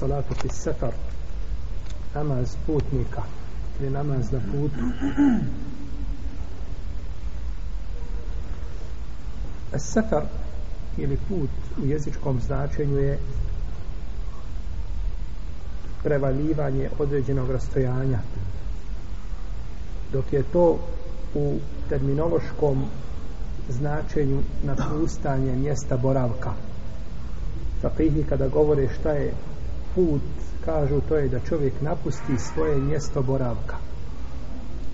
salatu fi sefar namaz putnika ili namaz na putu. Sefar ili put u jezičkom značenju je prevaljivanje određenog rastojanja. Dok je to u terminološkom značenju napustanje mjesta boravka. Fakihi kada govore šta je put kažu to je da čovjek napusti svoje mjesto boravka.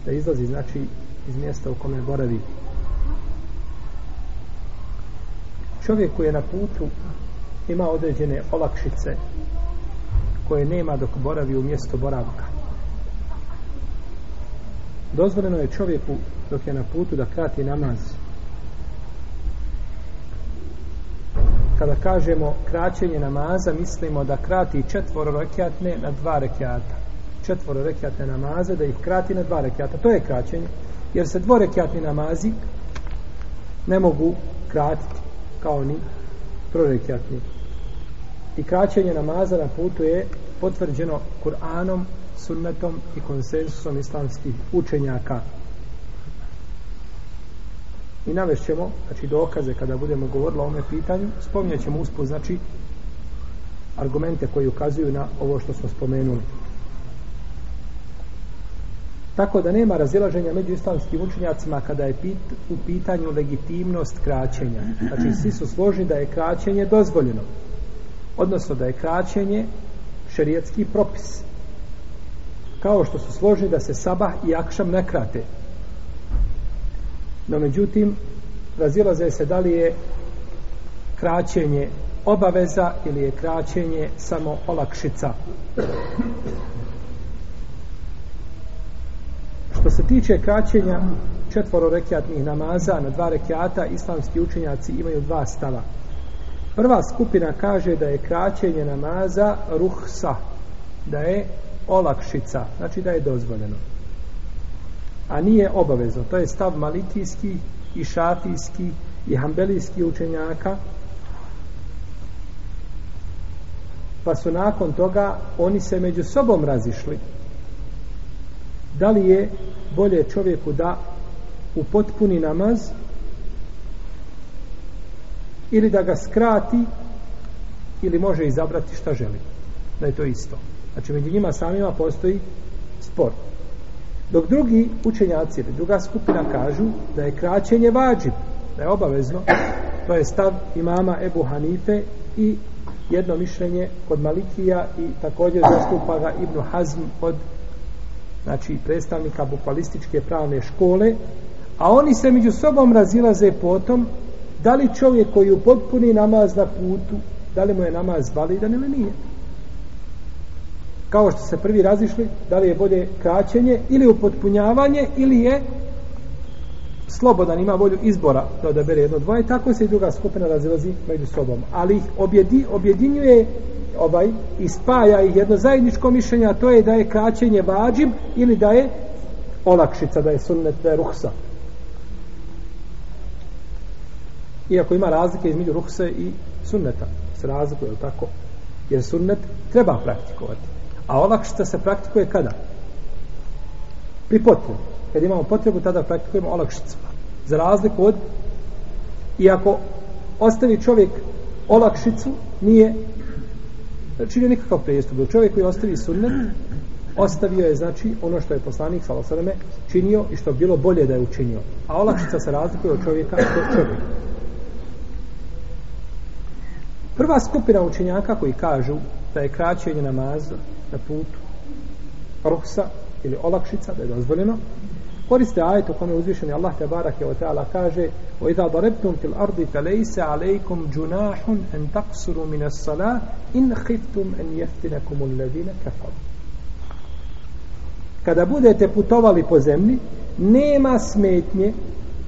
Da izlazi znači iz mjesta u kome boravi. Čovjek koji je na putu ima određene olakšice koje nema dok boravi u mjesto boravka. Dozvoljeno je čovjeku dok je na putu da krati namaz. Kada kažemo kraćenje namaza mislimo da krati četvoro rekiatne na dva rekiata. Četvoro rekiatne namaze da ih krati na dva rekiata. To je kraćenje. Jer se dvorekiatni namazi ne mogu kratiti kao ni prorekiatni. I kraćenje namaza na putu je potvrđeno Kur'anom, sunnetom i konsensusom islamskih učenjaka i navešćemo znači dokaze kada budemo govorili o ovome pitanju. Spominjat ćemo uspod znači argumente koji ukazuju na ovo što smo spomenuli. Tako da nema razilaženja među islamskim učenjacima kada je pit, u pitanju legitimnost kraćenja. Znači svi su složni da je kraćenje dozvoljeno odnosno da je kraćenje šerijetski propis. Kao što su složni da se sabah i akšam ne krate. No međutim, razilaze se da li je kraćenje obaveza ili je kraćenje samo olakšica. Što se tiče kraćenja četvoro rekiatnih namaza na dva rekiata, islamski učenjaci imaju dva stava. Prva skupina kaže da je kraćenje namaza ruhsa, da je olakšica, znači da je dozvoljeno a nije obavezno. To je stav malikijski i šafijski i hambelijski učenjaka. Pa su nakon toga oni se među sobom razišli. Da li je bolje čovjeku da u potpuni namaz ili da ga skrati ili može izabrati šta želi. Da je to isto. Znači, među njima samima postoji sport. Dok drugi učenjaci ili druga skupina kažu da je kraćenje vađib, da je obavezno, to je stav imama Ebu Hanife i jedno mišljenje kod Malikija i također zastupa ga Ibnu Hazm od znači predstavnika bukvalističke pravne škole, a oni se među sobom razilaze potom da li čovjek koji upotpuni namaz na putu, da li mu je namaz validan ili nije kao što se prvi razišli, da li je bolje kraćenje ili upotpunjavanje ili je slobodan, ima volju izbora da odabere jedno dvoje, tako se i druga skupina razilazi među sobom. Ali ih objedi, objedinjuje ovaj, i spaja ih jedno zajedničko mišljenje, a to je da je kraćenje vađib ili da je olakšica, da je sunnet, da je ruhsa. Iako ima razlike između ruhse i sunneta, se razlikuje, tako? Jer sunnet treba praktikovati. A olakšica se praktikuje kada? Pri potrebu. Kad imamo potrebu, tada praktikujemo olakšicu. Za razliku od iako ostavi čovjek olakšicu, nije činio nikakav prijestup. Čovjek koji ostavi sunnet, ostavio je znači ono što je poslanik Salasaleme činio i što bilo bolje da je učinio. A olakšica se razlikuje od čovjeka do čovjeka. Prva skupina učenjaka koji kažu da je kraćenje namaza na putu. Ruksa ili olakšica da je dozvoljeno. Koriste ajet u kome uzvišeni Allah te barake o teala kaže o iza darabtum fil ardi fe lejse alejkum džunahun en taksuru mine salah in khiftum en jeftinakum ulledine kafal kada budete putovali po zemlji nema smetnje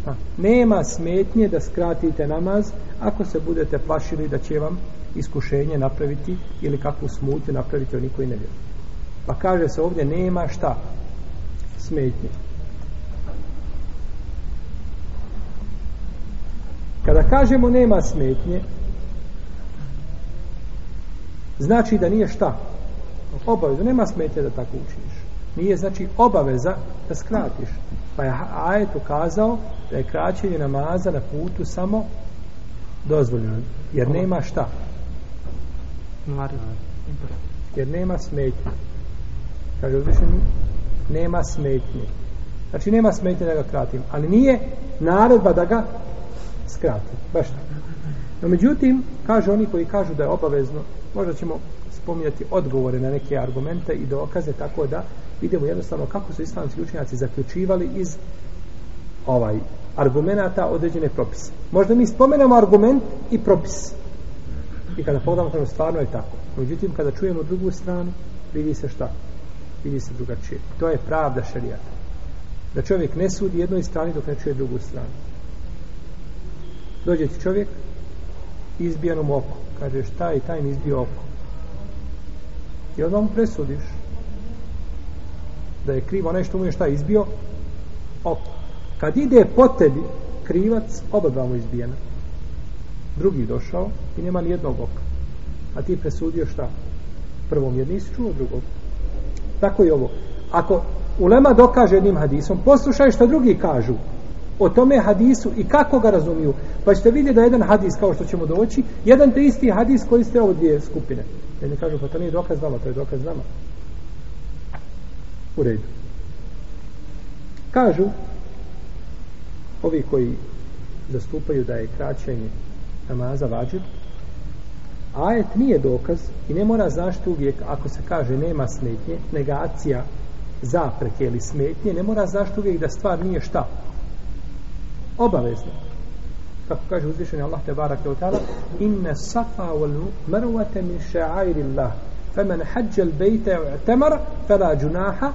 a, nema smetnje da skratite namaz ako se budete plašili da će vam iskušenje napraviti ili kakvu smutnju napraviti oni koji ne vjeruju. Pa kaže se ovdje nema šta smetnje. Kada kažemo nema smetnje, znači da nije šta? Obaveza, nema smetnje da tako učiniš. Nije znači obaveza da skratiš. Pa je ajet ukazao da je kraćenje namaza na putu samo dozvoljeno. Jer nema šta? Jer nema smetnje. Kaže uzvišeni, nema smetnje. Znači nema smetnje da ga kratim. Ali nije naredba da ga skratim. Baš tako. No međutim, kaže oni koji kažu da je obavezno, možda ćemo spominjati odgovore na neke argumente i dokaze tako da vidimo jednostavno kako su islamski učenjaci zaključivali iz ovaj argumenata određene propise. Možda mi spomenemo argument i propis. I kada pogledamo kada stvarno je tako. Međutim, kada čujemo drugu stranu, vidi se šta? Vidi se drugačije. To je pravda šarijata. Da čovjek ne sudi jednoj strani dok ne čuje drugu stranu. Dođe ti čovjek izbijenom oko. Kaže šta i taj mi izbio oko. I odmah mu presudiš da je krivo nešto mu je šta izbio oko. Kad ide po tebi krivac, oba dva mu izbijena. Drugi došao i nema ni jednog oka. A ti presudio šta? Prvom jer nisi čuo drugog. Tako je ovo. Ako ulema dokaže jednim hadisom, poslušaj što drugi kažu o tome hadisu i kako ga razumiju. Pa ćete vidjeti da jedan hadis, kao što ćemo doći, jedan te isti hadis koji ste ovo dvije skupine. Jedni kažu, pa to nije dokaz vama, to je dokaz nama. U redu. Kažu, ovi koji zastupaju da je kraćenje namaza vađib, ajet nije dokaz i ne mora zašto uvijek, ako se kaže nema smetnje, negacija zapreke ili smetnje, ne mora zašto uvijek da stvar nije šta? Obavezno. Kako kaže uzvišeni Allah te barak je utala, inne safa wal marwata min ša'airi Allah, femen hađel bejte u temar, fela džunaha,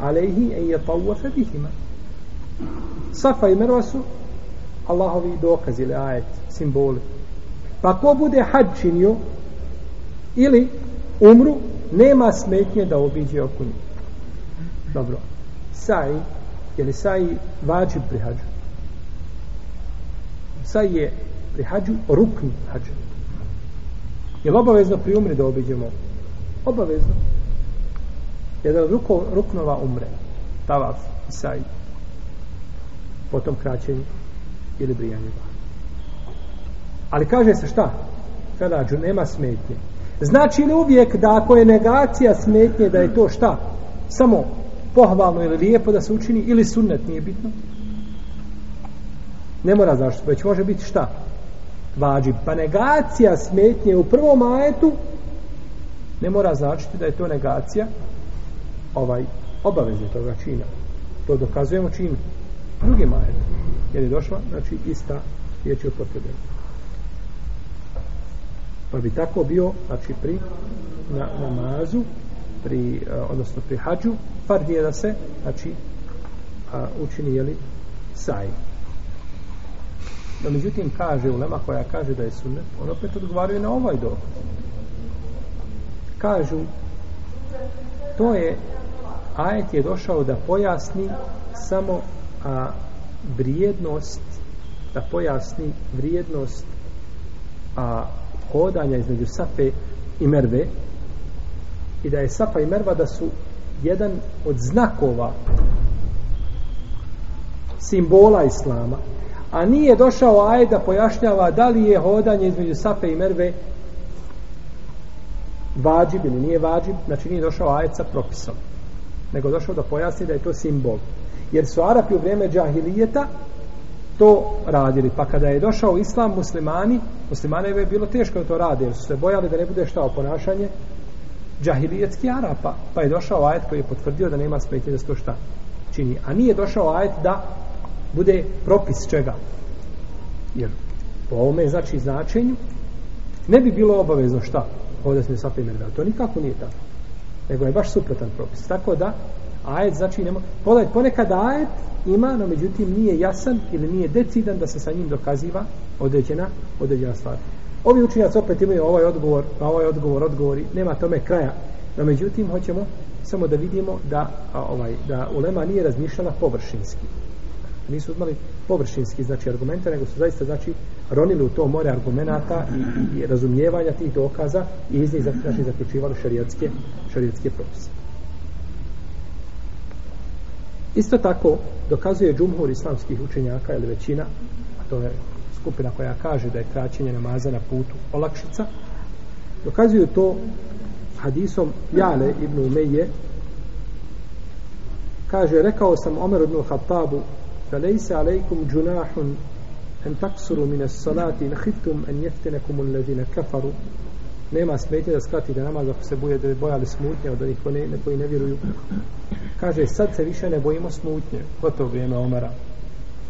alejhi en je bihima. Safa i Merva su Allahovi dokazi ili ajet, simboli. Pa ko bude hađ činio ili umru, nema smetnje da obiđe oko njih. Dobro. Saj, je li saj vađib pri hađu? Saj je pri hađu rukn hađu. Je li obavezno pri umri da obiđemo? Obavezno. Jedan ruko, ruknova umre. Tavaf i saj. Potom kraćenje ili brijanje Ali kaže se šta? Felađu, nema smetnje. Znači li uvijek da ako je negacija smetnje da je to šta? Samo pohvalno ili lijepo da se učini ili sunnet nije bitno? Ne mora zašto, već može biti šta? Vađi. Pa negacija smetnje u prvom ajetu ne mora značiti da je to negacija ovaj obavezno toga čina. To dokazujemo čim? Drugim ajetom. Jer je došla, znači, ista riječ je upotrebena. Pa bi tako bio, znači, pri na, namazu, pri, odnosno pri hađu, fard je da se, znači, a, učini, jeli, saj. No, međutim, kaže ulema koja kaže da je sunnet, on opet odgovaraju na ovaj dokaz. Kažu, to je, ajet je došao da pojasni samo a, vrijednost da pojasni vrijednost a, hodanja između Safe i Merve i da je Safa i Merva da su jedan od znakova simbola Islama. A nije došao aj da pojašnjava da li je hodanje između Safe i Merve vađib ili nije vađib. Znači nije došao aj sa propisom nego došao da pojasni da je to simbol jer su Arapi u vrijeme džahilijeta to radili. Pa kada je došao islam muslimani, muslimane je bilo teško da to rade, jer su se bojali da ne bude šta ponašanje džahilijetski Arapa. Pa je došao ajet koji je potvrdio da nema smetnje da se to šta čini. A nije došao ajet da bude propis čega. Jer po ovome znači značenju ne bi bilo obavezno šta ovdje se ne da. To nikako nije tako. Nego je baš suprotan propis. Tako da ajet znači nema, pogledaj, ponekad ajet ima, no međutim nije jasan ili nije decidan da se sa njim dokaziva određena, određena stvar. Ovi učinjaci opet imaju ovaj odgovor, pa ovaj odgovor, odgovori, nema tome kraja. No međutim, hoćemo samo da vidimo da a, ovaj da ulema nije razmišljala površinski. Nisu imali površinski znači argumente, nego su zaista znači ronili u to more argumenata i, i, i razumijevanja tih dokaza i iz njih znači zaključivali šerijatske, šerijatske propise. Isto tako dokazuje džumhur islamskih učenjaka ili većina, a to je skupina koja kaže da je kraćenje namaza na putu olakšica, dokazuju to hadisom Jale ibn Umeje kaže, rekao sam Omer ibn Khattabu fa lejse alejkum džunahun en taksuru mine salati in hiftum en jeftinekum ulledine kafaru. Nema smetnje da skratite namaz ako se bujete bojali smutnje od onih koji ne, koji ne vjeruju kaže sad se više ne bojimo smutnje gotovo vrijeme Omara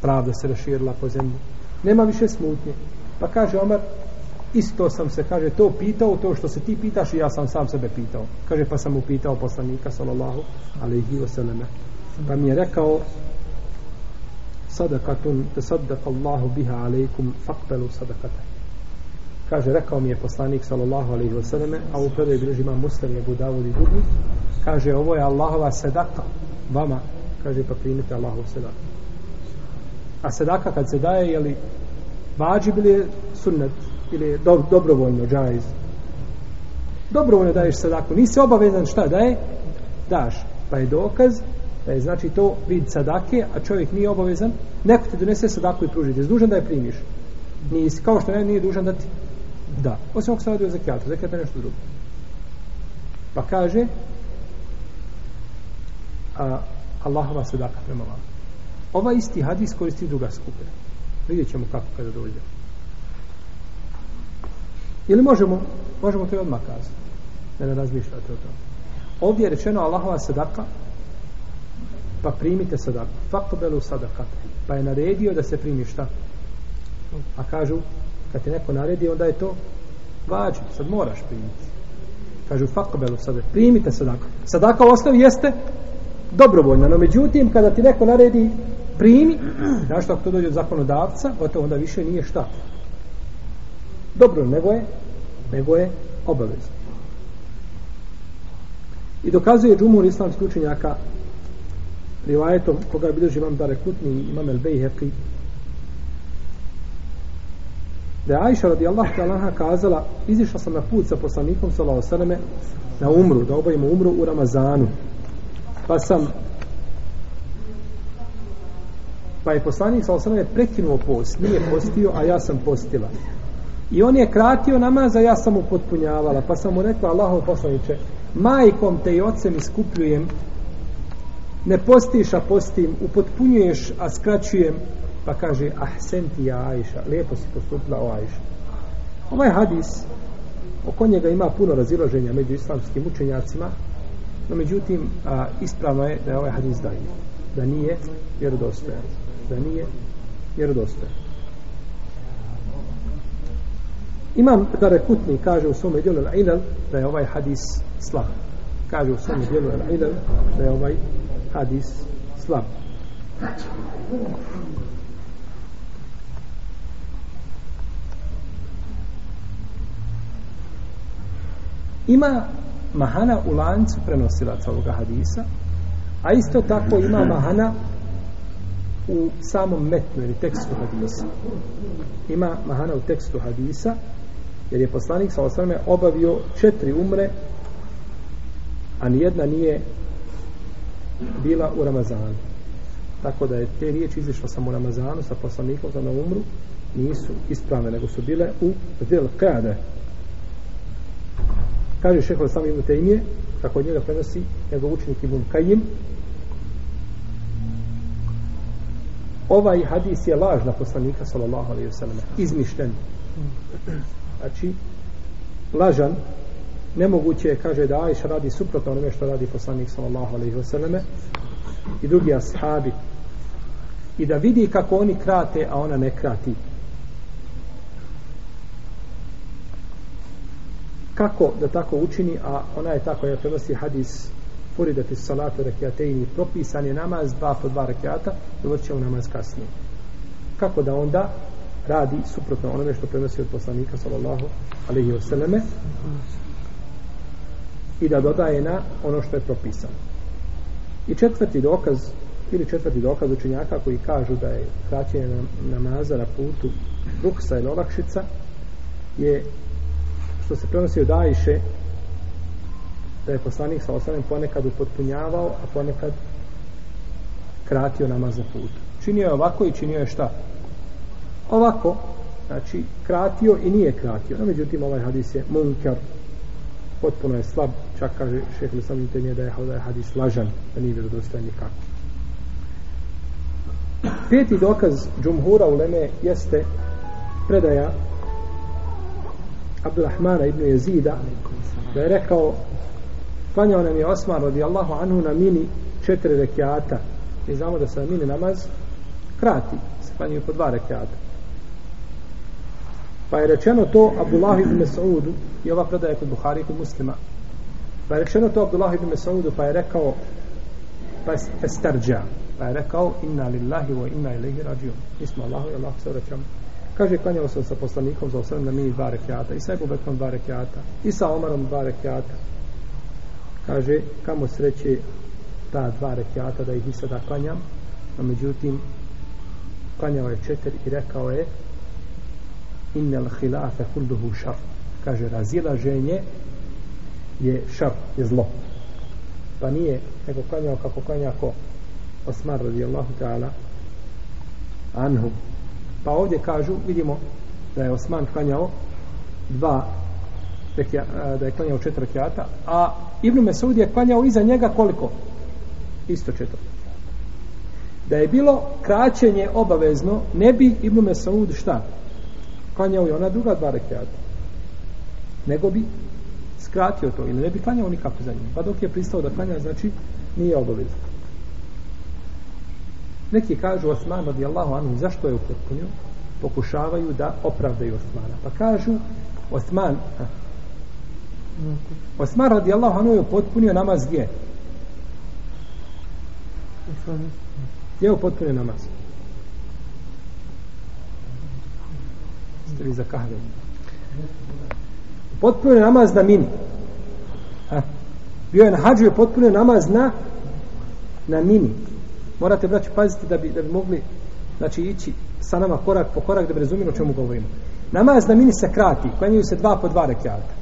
pravda se raširila po zemlji nema više smutnje pa kaže Omar isto sam se, kaže, to pitao, to što se ti pitaš i ja sam sam sebe pitao. Kaže, pa sam upitao poslanika, sallallahu alaihi ve sallam. Pa mi je rekao, sadakatun, tasaddaka Allahu biha alaikum, fakbelu sadakata. Kaže, rekao mi je poslanik, sallallahu alaihi ve selleme a u prvoj bilježi ima muslim, Abu Davud i drugi, kaže, ovo je Allahova sedaka vama, kaže, pa primite Allahov sedaka A sedaka kad se daje, je li vađi bili sunnet, ili do, dobrovoljno džajz dobrovoljno daješ sadaku nisi obavezan šta daje? Daš. Pa je dokaz da je znači to vid sadake a čovjek nije obavezan. Neko ti donese sadaku i pruži ti. Dužan da je primiš. Nisi kao što ne, nije dužan da ti da osim ako se radi o zekijatu. Zekijat je nešto drugo pa kaže a, Allahova sadaka prema vam ova isti hadis koristi druga skupina vidjet ćemo kako kada dođe Ili možemo, možemo to i odmah kazati. Da ne razmišljate o tome. Ovdje je rečeno Allahova sadaka, pa primite sadaku. Fakobelu sadaka. Pa je naredio da se primi šta? A kažu, kad ti neko naredi, onda je to vađu, sad moraš primiti. Kažu, fakbelu sadaka. Primite sadaka. Sadaka u osnovi jeste dobrovoljna, no međutim, kada ti neko naredi, primi, znaš što ako to dođe od zakonodavca, gotovo onda više nije šta dobro, nego je nego je obavezno. I dokazuje džumur islamskih učenjaka rivajetom koga je bilježi imam Dare Kutni i imam El Bejheqi da je Ajša radijallahu ta'ala kazala izišla sam na put sa poslanikom sallahu sallame na umru, da obavimo umru u Ramazanu pa sam pa je poslanik sallahu sallame prekinuo post nije postio, a ja sam postila I on je kratio namaza ja sam mu potpunjavala. Pa sam mu rekla, Allahov poslaniče, majkom te i ocem iskupljujem, ne postiš, a postim, upotpunjuješ, a skraćujem. Pa kaže, ahsen ti ja, Ajša, lijepo si postupila o Ajša. Ovaj hadis, oko njega ima puno raziloženja među islamskim učenjacima, no međutim, a, ispravno je da je ovaj hadis daje. Da nije vjerodostojan. Da nije vjerodostojan. Imam Dare Kutni kaže u svome dijelu Al-Ilal da je ovaj hadis slab. Kaže u svome dijelu Al-Ilal da je ovaj hadis slab. Ima mahana u lancu prenosilaca ovoga hadisa, a isto tako ima mahana u samom metnu ili tekstu hadisa. Ima mahana u tekstu hadisa, jer je poslanik sa osvrame obavio četiri umre a nijedna nije bila u Ramazanu tako da je te riječi izišla samo u Ramazanu sa poslanikom za na umru nisu ispravne nego su bile u del kada kaže šehol sam Ibn Tejmije kako od njega prenosi njegov učenik Ibn Kajim ovaj hadis je laž na poslanika sallallahu alaihi wa sallam izmišljen. Znači lažan nemoguće je kaže da Ajša radi suprotno onome što radi poslanik sallallahu alejhi ve selleme i drugi ashabi. I da vidi kako oni krate a ona ne krati. Kako da tako učini a ona je tako je prenosi hadis furidati salatu rekiateini propisan je namaz dva po dva rekiata dovolit ćemo namaz kasnije kako da onda radi suprotno onome što prenosi od poslanika sallallahu alaihi wasallame i da dodaje na ono što je propisano. I četvrti dokaz ili četvrti dokaz učenjaka koji kažu da je kraćenje namaza na putu ruksa ili olakšica je što se prenosi od Ajše da je poslanik sa osanem ponekad upotpunjavao, a ponekad kratio namaz na put. Činio je ovako i činio je šta? Ovako, znači kratio i nije kratio. No, međutim, ovaj hadis je munkar, potpuno je slab, čak kaže šehr Lisam nije da je ovaj hadis lažan, da nije vjerodostojan nikako. Peti dokaz džumhura u Leme jeste predaja Abdurrahmana ibn Jezida da je rekao klanjao nam je Osman radijallahu anhu na mini četiri rekiata. Mi znamo da se na mini namaz krati se klanjaju po dva rekiata. Pa je rečeno to Abdullah ibn Mas'udu i ova predaja kod Buhari i kod muslima. Pa je rečeno to Abdullah ibn Mas'udu pa je rekao pa je estarđa. Pa je rekao inna lillahi wa inna ilaihi rađion mi smo Allahu i Allahu se vraćamo kaže klanjao sam sa poslanikom za osam na mini dva rekiata i sa Ebu Bekrom dva rekiata i sa Omarom dva rekiata. Kaže kamo sreće ta dva rekiata da ih i sada klanjam a međutim klanjao je četiri i rekao je innel hilafe kulduhu šar. Kaže razilaženje je šar, je zlo. Pa nije nego klanjao kako klanja ko? Osmar radijallahu ta'ala anhu pa ovdje kažu vidimo da je Osman klanjao dva e, da je klanjao četiri rekiata a Ibn Mesud je klanjao iza njega koliko? isto četiri da je bilo kraćenje obavezno ne bi Ibn Mesud šta? klanjao je ona druga dva rekiata nego bi skratio to ili ne bi klanjao nikako za njim pa dok je pristao da klanja znači nije obavezno neki kažu Osman radijallahu anhu zašto je upotpunio pokušavaju da opravdaju Osmana. Pa kažu Osman Osman radijallahu anhu je upotpunio namaz gdje? Gdje je upotpunio namaz? Ste vi za kahve? Upotpunio namaz na mini ha? bio je na hađu i upotpunio namaz na na mini morate braći paziti da bi, da bi mogli znači ići sa nama korak po korak da bi razumili o čemu govorimo. Namaz na mini se krati klanjaju se dva po dva rekiata.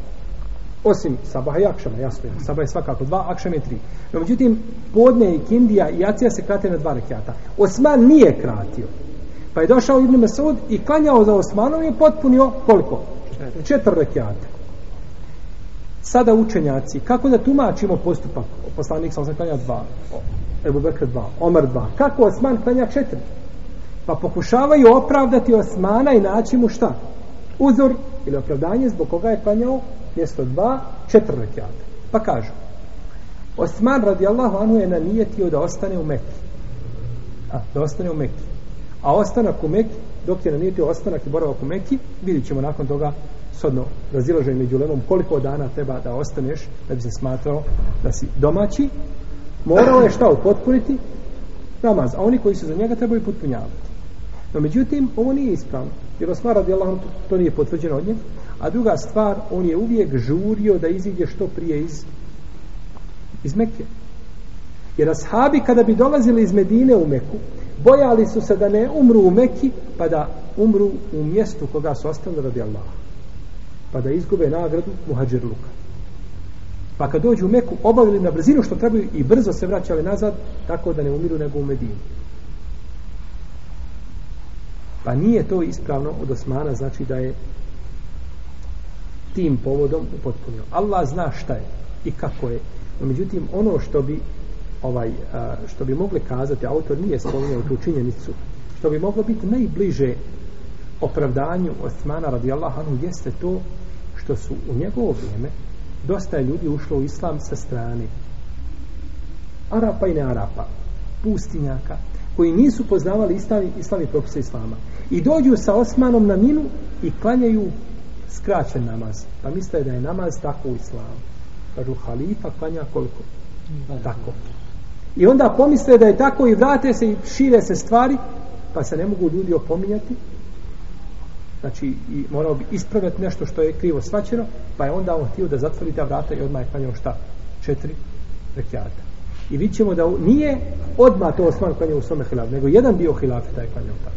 Osim sabaha i akšama jasno je. Sabaha je svakako dva akšama je tri. No međutim podne i kindija i acija se krate na dva rekiata. Osman nije kratio. Pa je došao Ibn Mesud i klanjao za Osmanom i potpunio koliko? četiri. Rekiata. Sada učenjaci kako da tumačimo postupak? Poslanik sam se klanja dva Ebu Bekr 2, Omer 2. Kako Osman klanja četiri? Pa pokušavaju opravdati Osmana i naći mu šta? Uzor ili opravdanje zbog koga je klanjao mjesto dva, četiri rekiata. Pa kažu, Osman radijallahu anhu je nanijetio da ostane u Mekki. A, da ostane u Mekki. A ostanak u Mekki, dok je nanijetio ostanak i boravak u Mekki, vidit ćemo nakon toga sodno razilaženje među lemom koliko dana treba da ostaneš da bi se smatrao da si domaći morao je šta upotpuniti? Namaz, a oni koji su za njega trebaju potpunjavati. No međutim ovo nije ispravno. Jer Osmar Allahom, to, to nije potvrđeno od njega. A druga stvar, on je uvijek žurio da iziđe što prije iz iz Mekke. Jer ashabi kada bi dolazili iz Medine u Meku bojali su se da ne umru u Meki pa da umru u mjestu koga su ostavili radi Allaha pa da izgube nagradu muhađir luka. Pa kad dođu u Meku, obavili na brzinu što trebaju i brzo se vraćali nazad, tako da ne umiru nego u Medinu. Pa nije to ispravno od Osmana, znači da je tim povodom upotpunio. Allah zna šta je i kako je. No, međutim, ono što bi ovaj, što bi mogli kazati, autor nije spominjao tu činjenicu, što bi moglo biti najbliže opravdanju Osmana radijallahu anhu jeste to što su u njegovo vrijeme dosta je ljudi ušlo u islam sa strane. Arapa i ne Arapa pustinjaka koji nisu poznavali islami, islami propise islama. I dođu sa Osmanom na minu i klanjaju skraćen namaz. Pa misle da je namaz tako u islamu. Kažu halifa klanja koliko? Tako. I onda pomisle da je tako i vrate se i šire se stvari pa se ne mogu ljudi opominjati znači i morao bi ispraviti nešto što je krivo svačeno, pa je onda on htio da zatvori ta vrata i odmah je klanjao šta? Četiri rekiata. I vidjet ćemo da nije odmah to Osman klanjao u svome hilafu, nego jedan bio hilafe taj klanjao tako.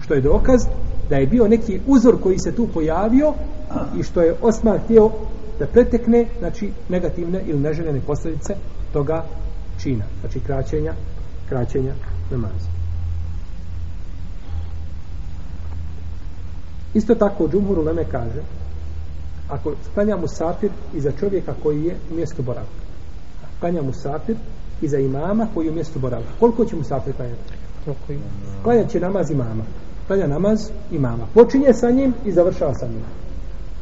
Što je dokaz da je bio neki uzor koji se tu pojavio i što je Osman htio da pretekne znači negativne ili neželjene posljedice toga čina, znači kraćenja kraćenja namaza. Isto tako Džumhur Uleme kaže ako klanja musafir iza čovjeka koji je u mjestu boravka. Klanja musafir iza imama koji je u mjestu boravka. Koliko će musafir klanjati? Klanja će namaz imama. Klanja namaz imama. Počinje sa njim i završava sa njim.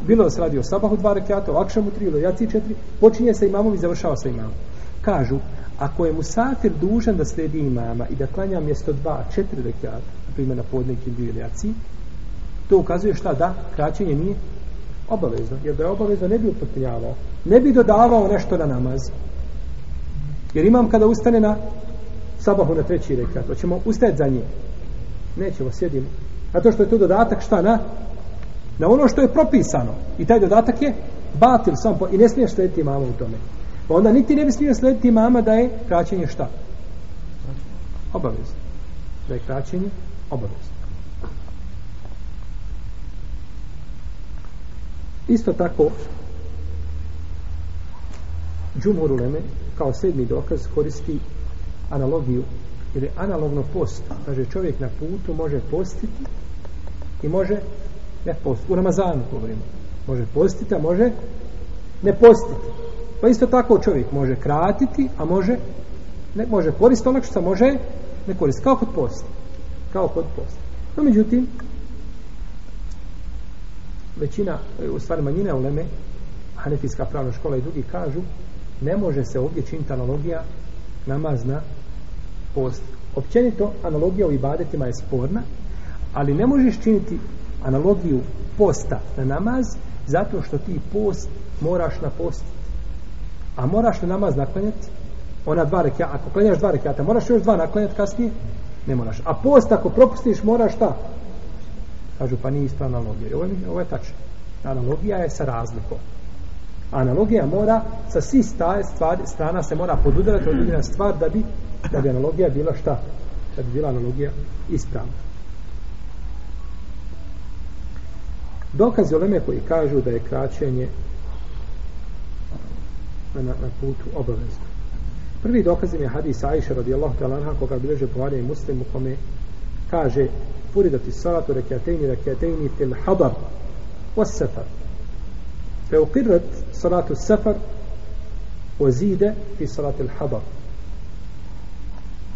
Bilo da se radi o sabahu dva rekiata, o akšamu tri ili jaci četiri, počinje sa imamom i završava sa imamom. Kažu, ako je musafir dužan da sledi imama i da klanja mjesto dva, četiri rekiata, na primjer na podnik ili jaci, to ukazuje šta da kraćenje nije obavezno, jer da je obavezno ne bi upotpunjavao, ne bi dodavao nešto na namaz. Jer imam kada ustane na sabahu na treći rekat, Hoćemo ustajati za nje. Nećemo, sjedimo. Zato što je to dodatak šta na? Na ono što je propisano. I taj dodatak je batil sam po, i ne smiješ slediti mama u tome. Pa onda niti ne bi smio slediti mama da je kraćenje šta? Obavezno. Da je kraćenje obavezno. Isto tako Džumhur Uleme kao sedmi dokaz koristi analogiju ili analogno post. Kaže čovjek na putu može postiti i može ne postiti. U Ramazanu govorimo. Može postiti, a može ne postiti. Pa isto tako čovjek može kratiti, a može ne može koristiti onak što može ne koristiti. Kao kod posta. Kao kod posta. No, međutim, većina, e, u stvari manjine uleme, Hanefijska pravna škola i drugi kažu, ne može se ovdje činiti analogija namazna post. Općenito, analogija u ibadetima je sporna, ali ne možeš činiti analogiju posta na namaz zato što ti post moraš na post. A moraš na namaz naklanjati ona dva rekiata. Ako klanjaš dva rekiata, moraš još dva naklanjati kasnije? Ne moraš. A post ako propustiš, moraš šta? Kažu, pa nije ispravna analogija. Ovo je, ovo je tačno. Analogija je sa razlikom. Analogija mora, sa svih stvari, strana se mora podudarati određena stvar da bi, da bi analogija bila šta? Da bi bila analogija ispravna. Dokazi oleme koji kažu da je kraćenje na, na putu obavezno. Prvi dokaz je hadis Aisha radijallahu ta'ala koga bileže Buhari i Muslim u kome kaže furidati salatu rekatejni rekatejni fil hadar was safar. Fe uqirat salatu safar wa zida fi salatu al hadar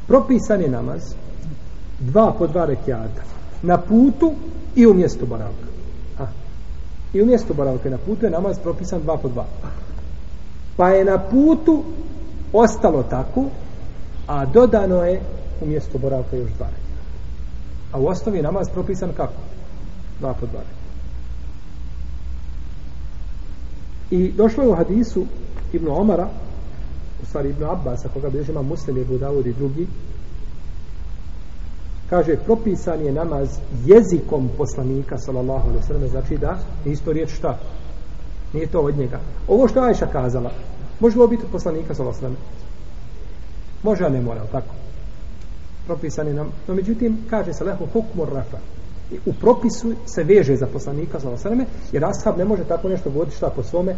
propisan je namaz dva po dva rekiata na putu i u mjestu boravka. A i u mjestu boravka na putu je namaz propisan dva po dva. Pa je na putu ostalo tako a dodano je u mjestu boravka još dva rekiata A u osnovi je namaz propisan kako? Dva po dva. I došlo je u hadisu Ibn Omara, u stvari Ibn Abbas, koga bi ima muslim je Budavud i drugi, kaže, propisan je namaz jezikom poslanika, sallallahu alaihi sallam, znači da, isto riječ šta? Nije to od njega. Ovo što Ajša kazala, može li biti poslanika, sallallahu alaihi sallam? Može, a ne mora, tako? Propisani nam. No, međutim, kaže se lehu hukmur rafa. I u propisu se veže za poslanika za osreme, jer ashab ne može tako nešto govoriti šta po svome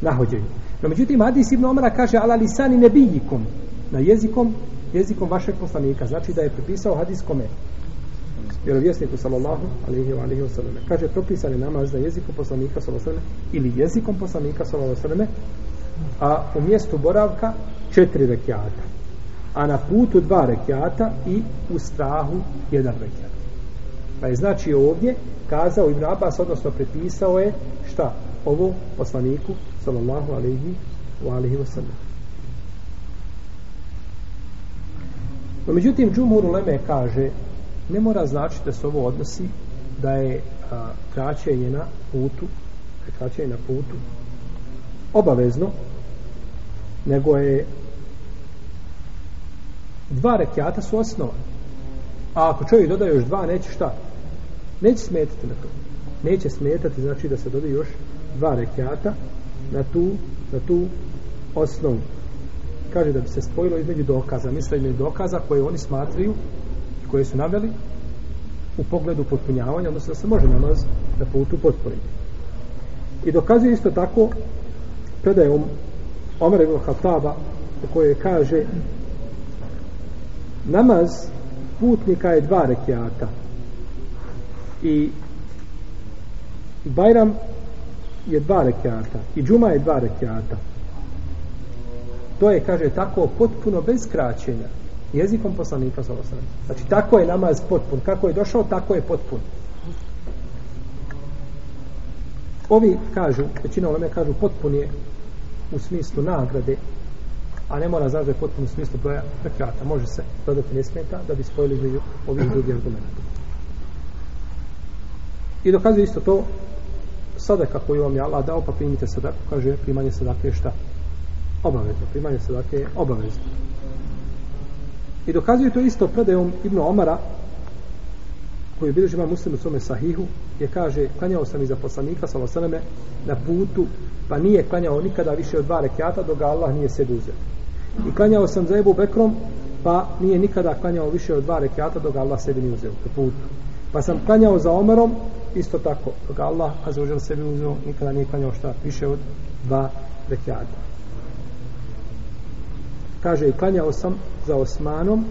nahođenju. No, međutim, Hadis ibn Omara kaže ala lisani nebijikom, na jezikom, jezikom vašeg poslanika. Znači da je prepisao hadis kome? Vjerovjesniku sallallahu alaihi wa alaihi wa sallam. Kaže propisani namaz na jeziku poslanika sallallahu alaihi ili jezikom poslanika sallallahu alaihi wa a u mjestu boravka četiri rekiata a na putu dva rekiata i u strahu jedan rekiat. Pa je znači ovdje kazao Ibn Abbas, odnosno prepisao je šta? Ovo poslaniku, sallallahu alaihi wa alaihi wa sallam. No, međutim, Džumhur Uleme kaže, ne mora značiti da se ovo odnosi da je a, kraćenje na putu, kraćenje na putu obavezno, nego je dva rekiata su osnova. A ako čovjek doda još dva, neće šta? Neće smetati na to. Neće smetati, znači da se doda još dva rekiata na tu, na tu osnovu. kaže da bi se spojilo između dokaza, misle između dokaza koje oni smatraju i koje su naveli u pogledu potpunjavanja, odnosno da se može namaz na putu potpuniti. I dokazuje isto tako predajom Omer ibn Khattaba u kojoj kaže namaz putnika je dva rekiata i Bajram je dva rekiata i Džuma je dva rekiata to je, kaže, tako potpuno bez kraćenja jezikom poslanika sa Znači, tako je namaz potpun. Kako je došao, tako je potpun. Ovi kažu, većina ovome kažu, potpun je u smislu nagrade, a ne mora znači da je potpuno u smislu broja rekata. Može se dodati ne smeta da bi spojili između ovih drugih argumenta. I dokazuje isto to sada kako je vam je Allah dao, pa primite sadaku, kaže primanje sadake je šta? Obavezno. Primanje sadake je obavezno. I dokazuje to isto predajom Ibn Omara, koji je bilježima muslim u svome sahihu, je kaže, klanjao sam iza poslanika, salosaname, na putu, pa nije klanjao nikada više od dva rekiata, dok ga Allah nije sebi. I klanjao sam za Ebu Bekrom, pa nije nikada klanjao više od dva rekiata, dok Allah sebi nije uzeo, po putu. Pa sam klanjao za Omerom, isto tako, dok Allah, a za sebi uzeo, nikada nije klanjao šta više od dva rekiata kaže i klanjao sam za Osmanom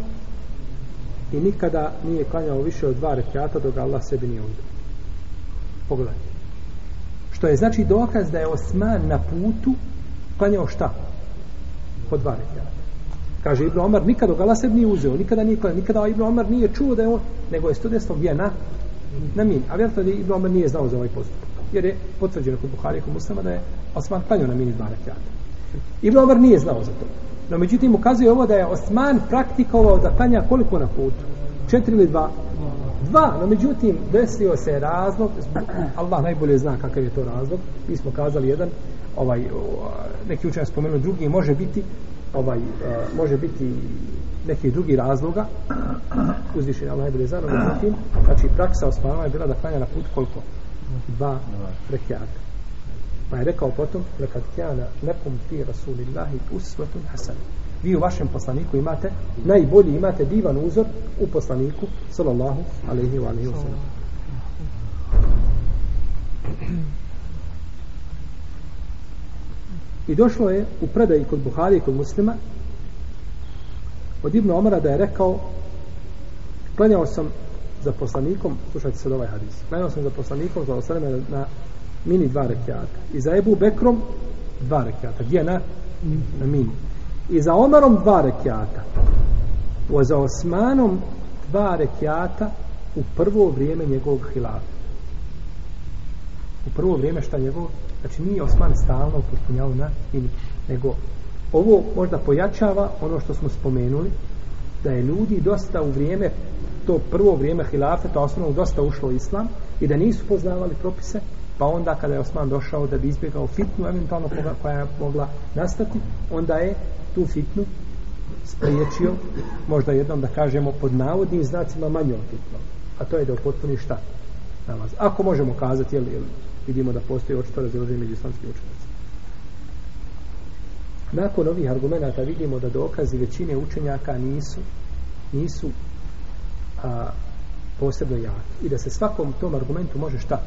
i nikada nije klanjao više od dva rekiata dok Allah sebi nije uzeo. Pogledajte. Što je znači dokaz da je Osman na putu klanjao šta? Po dva rekiata. Kaže Ibn Omar, nikad dok sebi nije uzeo, nikada nije klanjao, nikada Ibn Omar nije čuo da je on, nego je studijstvo gdje na, na min. A vjerojatno da Ibn Omar nije znao za ovaj postupak. Jer je potvrđeno kod Buhari i kod Muslima da je Osman klanio na mini dva rekiata. Ibn Omar nije znao za to. No međutim ukazuje ovo da je Osman praktikovao da klanja koliko na putu? Četiri ili dva? Dva, no međutim desio se razlog, Allah najbolje zna kakav je to razlog, mi smo kazali jedan, ovaj, neki učenje spomenuo drugi, može biti ovaj, e, može biti neki drugi razloga uzvišen Allah najbolje zna, no međutim znači praksa Osmanova je bila da klanja na put koliko? Dva rekiata. Pa je rekao potom, lekad kjana lekum fi rasulillahi usvetun hasan. Vi u vašem poslaniku imate, najbolji imate divan uzor u poslaniku, sallallahu alaihi wa alaihi wa sallam. I došlo je u predaji kod Buhari i kod muslima od Ibnu Omara da je rekao klanjao sam za poslanikom, slušajte sad ovaj hadis, klanjao sam za poslanikom, za osaleme na mini dva rekiata. I za Ebu Bekrom dva rekiata. Gdje na? Na mini. I za Omarom dva rekiata. O za Osmanom dva rekiata u prvo vrijeme njegovog hilafa. U prvo vrijeme šta njegov? Znači nije Osman stalno upotpunjao na ili, Nego ovo možda pojačava ono što smo spomenuli da je ljudi dosta u vrijeme to prvo vrijeme hilafeta osnovno dosta ušlo u islam i da nisu poznavali propise pa onda kada je Osman došao da bi izbjegao fitnu eventualno koja je mogla nastati onda je tu fitnu spriječio možda jednom da kažemo pod navodnim znacima manjom fitnom, a to je da upotpuni šta namaz. ako možemo kazati jel, jel, vidimo da postoji očito razilaženje među islamskim učenjacima. nakon ovih argumenta vidimo da dokazi većine učenjaka nisu nisu a, posebno jaki i da se svakom tom argumentu može šta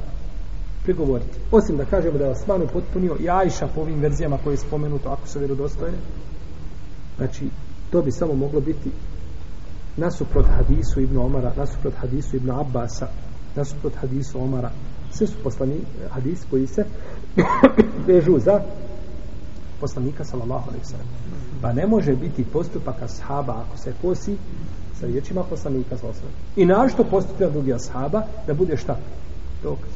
prigovoriti. Osim da kažemo da je Osman upotpunio i Ajša po ovim verzijama koje je spomenuto, ako su vjerodostojne. Znači, to bi samo moglo biti nasuprot hadisu Ibn Omara, nasuprot hadisu Ibn Abbasa, nasuprot hadisu Omara. Sve su poslani eh, hadis koji se vežu za poslanika sallallahu alaihi sallam. Pa ne može biti postupak ashaba ako se kosi sa riječima poslanika sallallahu alaihi sallam. I našto postupak drugi ashaba da bude šta? Dokaz.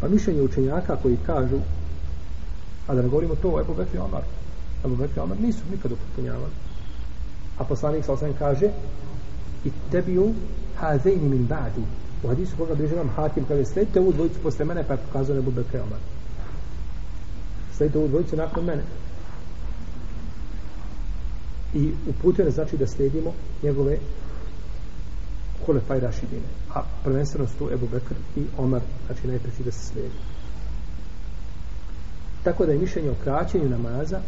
Pa mišljenje učenjaka koji kažu, a da ne govorimo to, Ebu Bekri Omar, Ebu Bekri Omar nisu nikad upotpunjavali. A poslanik sallallahu osam kaže, i tebi u hazejni min badi. U hadisu koga bliže nam hakim, kaže, sledite ovu dvojicu posle mene, pa je pokazao Nebu Bekre Omar. Sledite ovu dvojicu nakon mene. I uputio ne znači da sledimo njegove Hulefaj Rašidine. A prvenstveno su tu Ebu Bekr i Omar, znači najpreći da se slijedi. Tako da je mišljenje o kraćenju namaza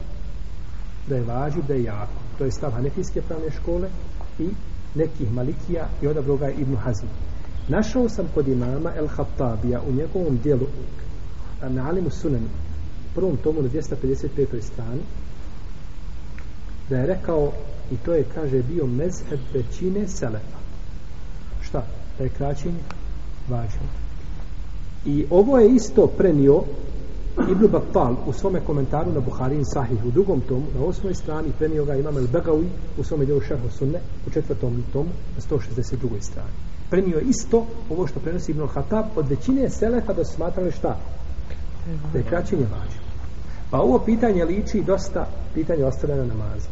da je važiv, da je jako. To je stav Hanefijske pravne škole i nekih Malikija i odabroga Ibnu Hazm. Našao sam kod imama El Hattabija u njegovom dijelu na Alimu Sunanu prvom tomu na 255. strani da je rekao i to je, kaže, bio mezheb većine selefa. Šta? Da je kraćenje važno. I ovo je isto prenio Ibn Battal u svome komentaru na Buharin Sahih u drugom tomu, na osmoj strani prenio ga imam El Begawi u svome djelu Šerhu Sunne u četvrtom tomu na 162. strani. Prenio isto ovo što prenosi Ibn Hatab od većine selefa da su smatrali šta? Da je kraćenje važno. Pa ovo pitanje liči dosta pitanje ostavljena namaza.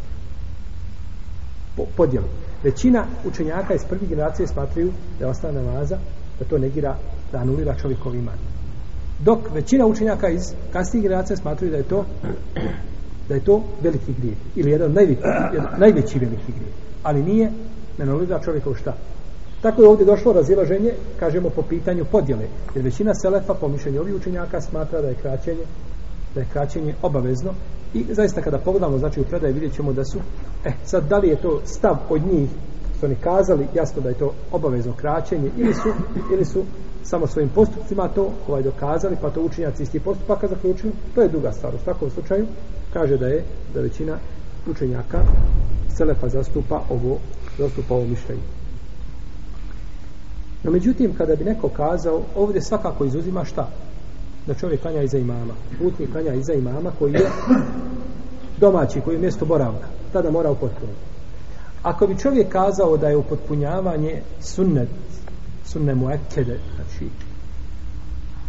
Po, podjelu. Većina učenjaka iz prvih generacije smatraju da je ostala namaza, da to negira, da anulira čovjekov iman. Dok većina učenjaka iz kasnijih generacija smatraju da je to da je to veliki grijeh. Ili jedan najveći, jedan najveći veliki grijeh. Ali nije, ne anulira čovjekov šta. Tako je ovdje došlo razilaženje, kažemo po pitanju podjele. Jer većina selefa, po mišljenju ovih učenjaka, smatra da je kraćenje da je kraćenje obavezno i zaista kada pogledamo znači u predaje vidjet ćemo da su eh, sad da li je to stav od njih što oni kazali jasno da je to obavezno kraćenje ili su, ili su samo svojim postupcima to ovaj dokazali pa to učenjaci isti postupaka zaključili to je druga stvar u svakom slučaju kaže da je da većina učenjaka Selefa zastupa ovo zastupa ovo mišljenje no međutim kada bi neko kazao ovdje svakako izuzima šta da čovjek klanja iza imama. Putnik klanja iza imama koji je domaći, koji je mjesto boravka. Tada mora upotpuniti. Ako bi čovjek kazao da je upotpunjavanje sunnet, sunne mu ekede, znači,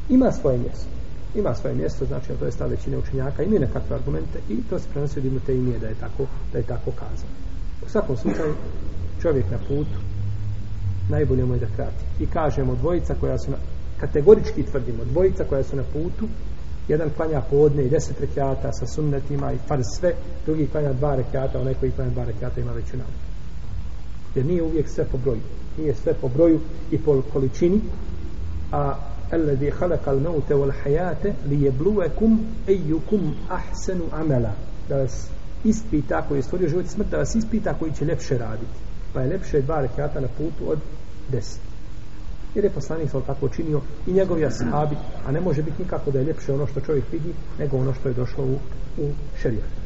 ima svoje mjesto. Ima svoje mjesto, znači, to je stav većine učenjaka, imaju nekakve argumente i to se prenosi od imute imije da je tako, da je tako kazao. U svakom slučaju, čovjek na putu, najbolje mu je da krati. I kažemo, dvojica koja su na, kategorički tvrdimo, dvojica koja su na putu, jedan klanja podne i deset rekiata sa sunnetima i farz sve, drugi klanja dva rekiata, onaj koji klanja dva rekiata ima veću namu. Jer nije uvijek sve po broju. Nije sve po broju i po količini, a الذي خلق الموت والحياة ليبلوكم أيكم أحسن عملا da vas ispita koji je stvorio život i smrt da vas ispita koji će lepše raditi pa je lepše dva rekata na putu od deset jer je poslanik sal tako činio i njegovi ashabi, a ne može biti nikako da je ljepše ono što čovjek vidi nego ono što je došlo u, u šerijatu.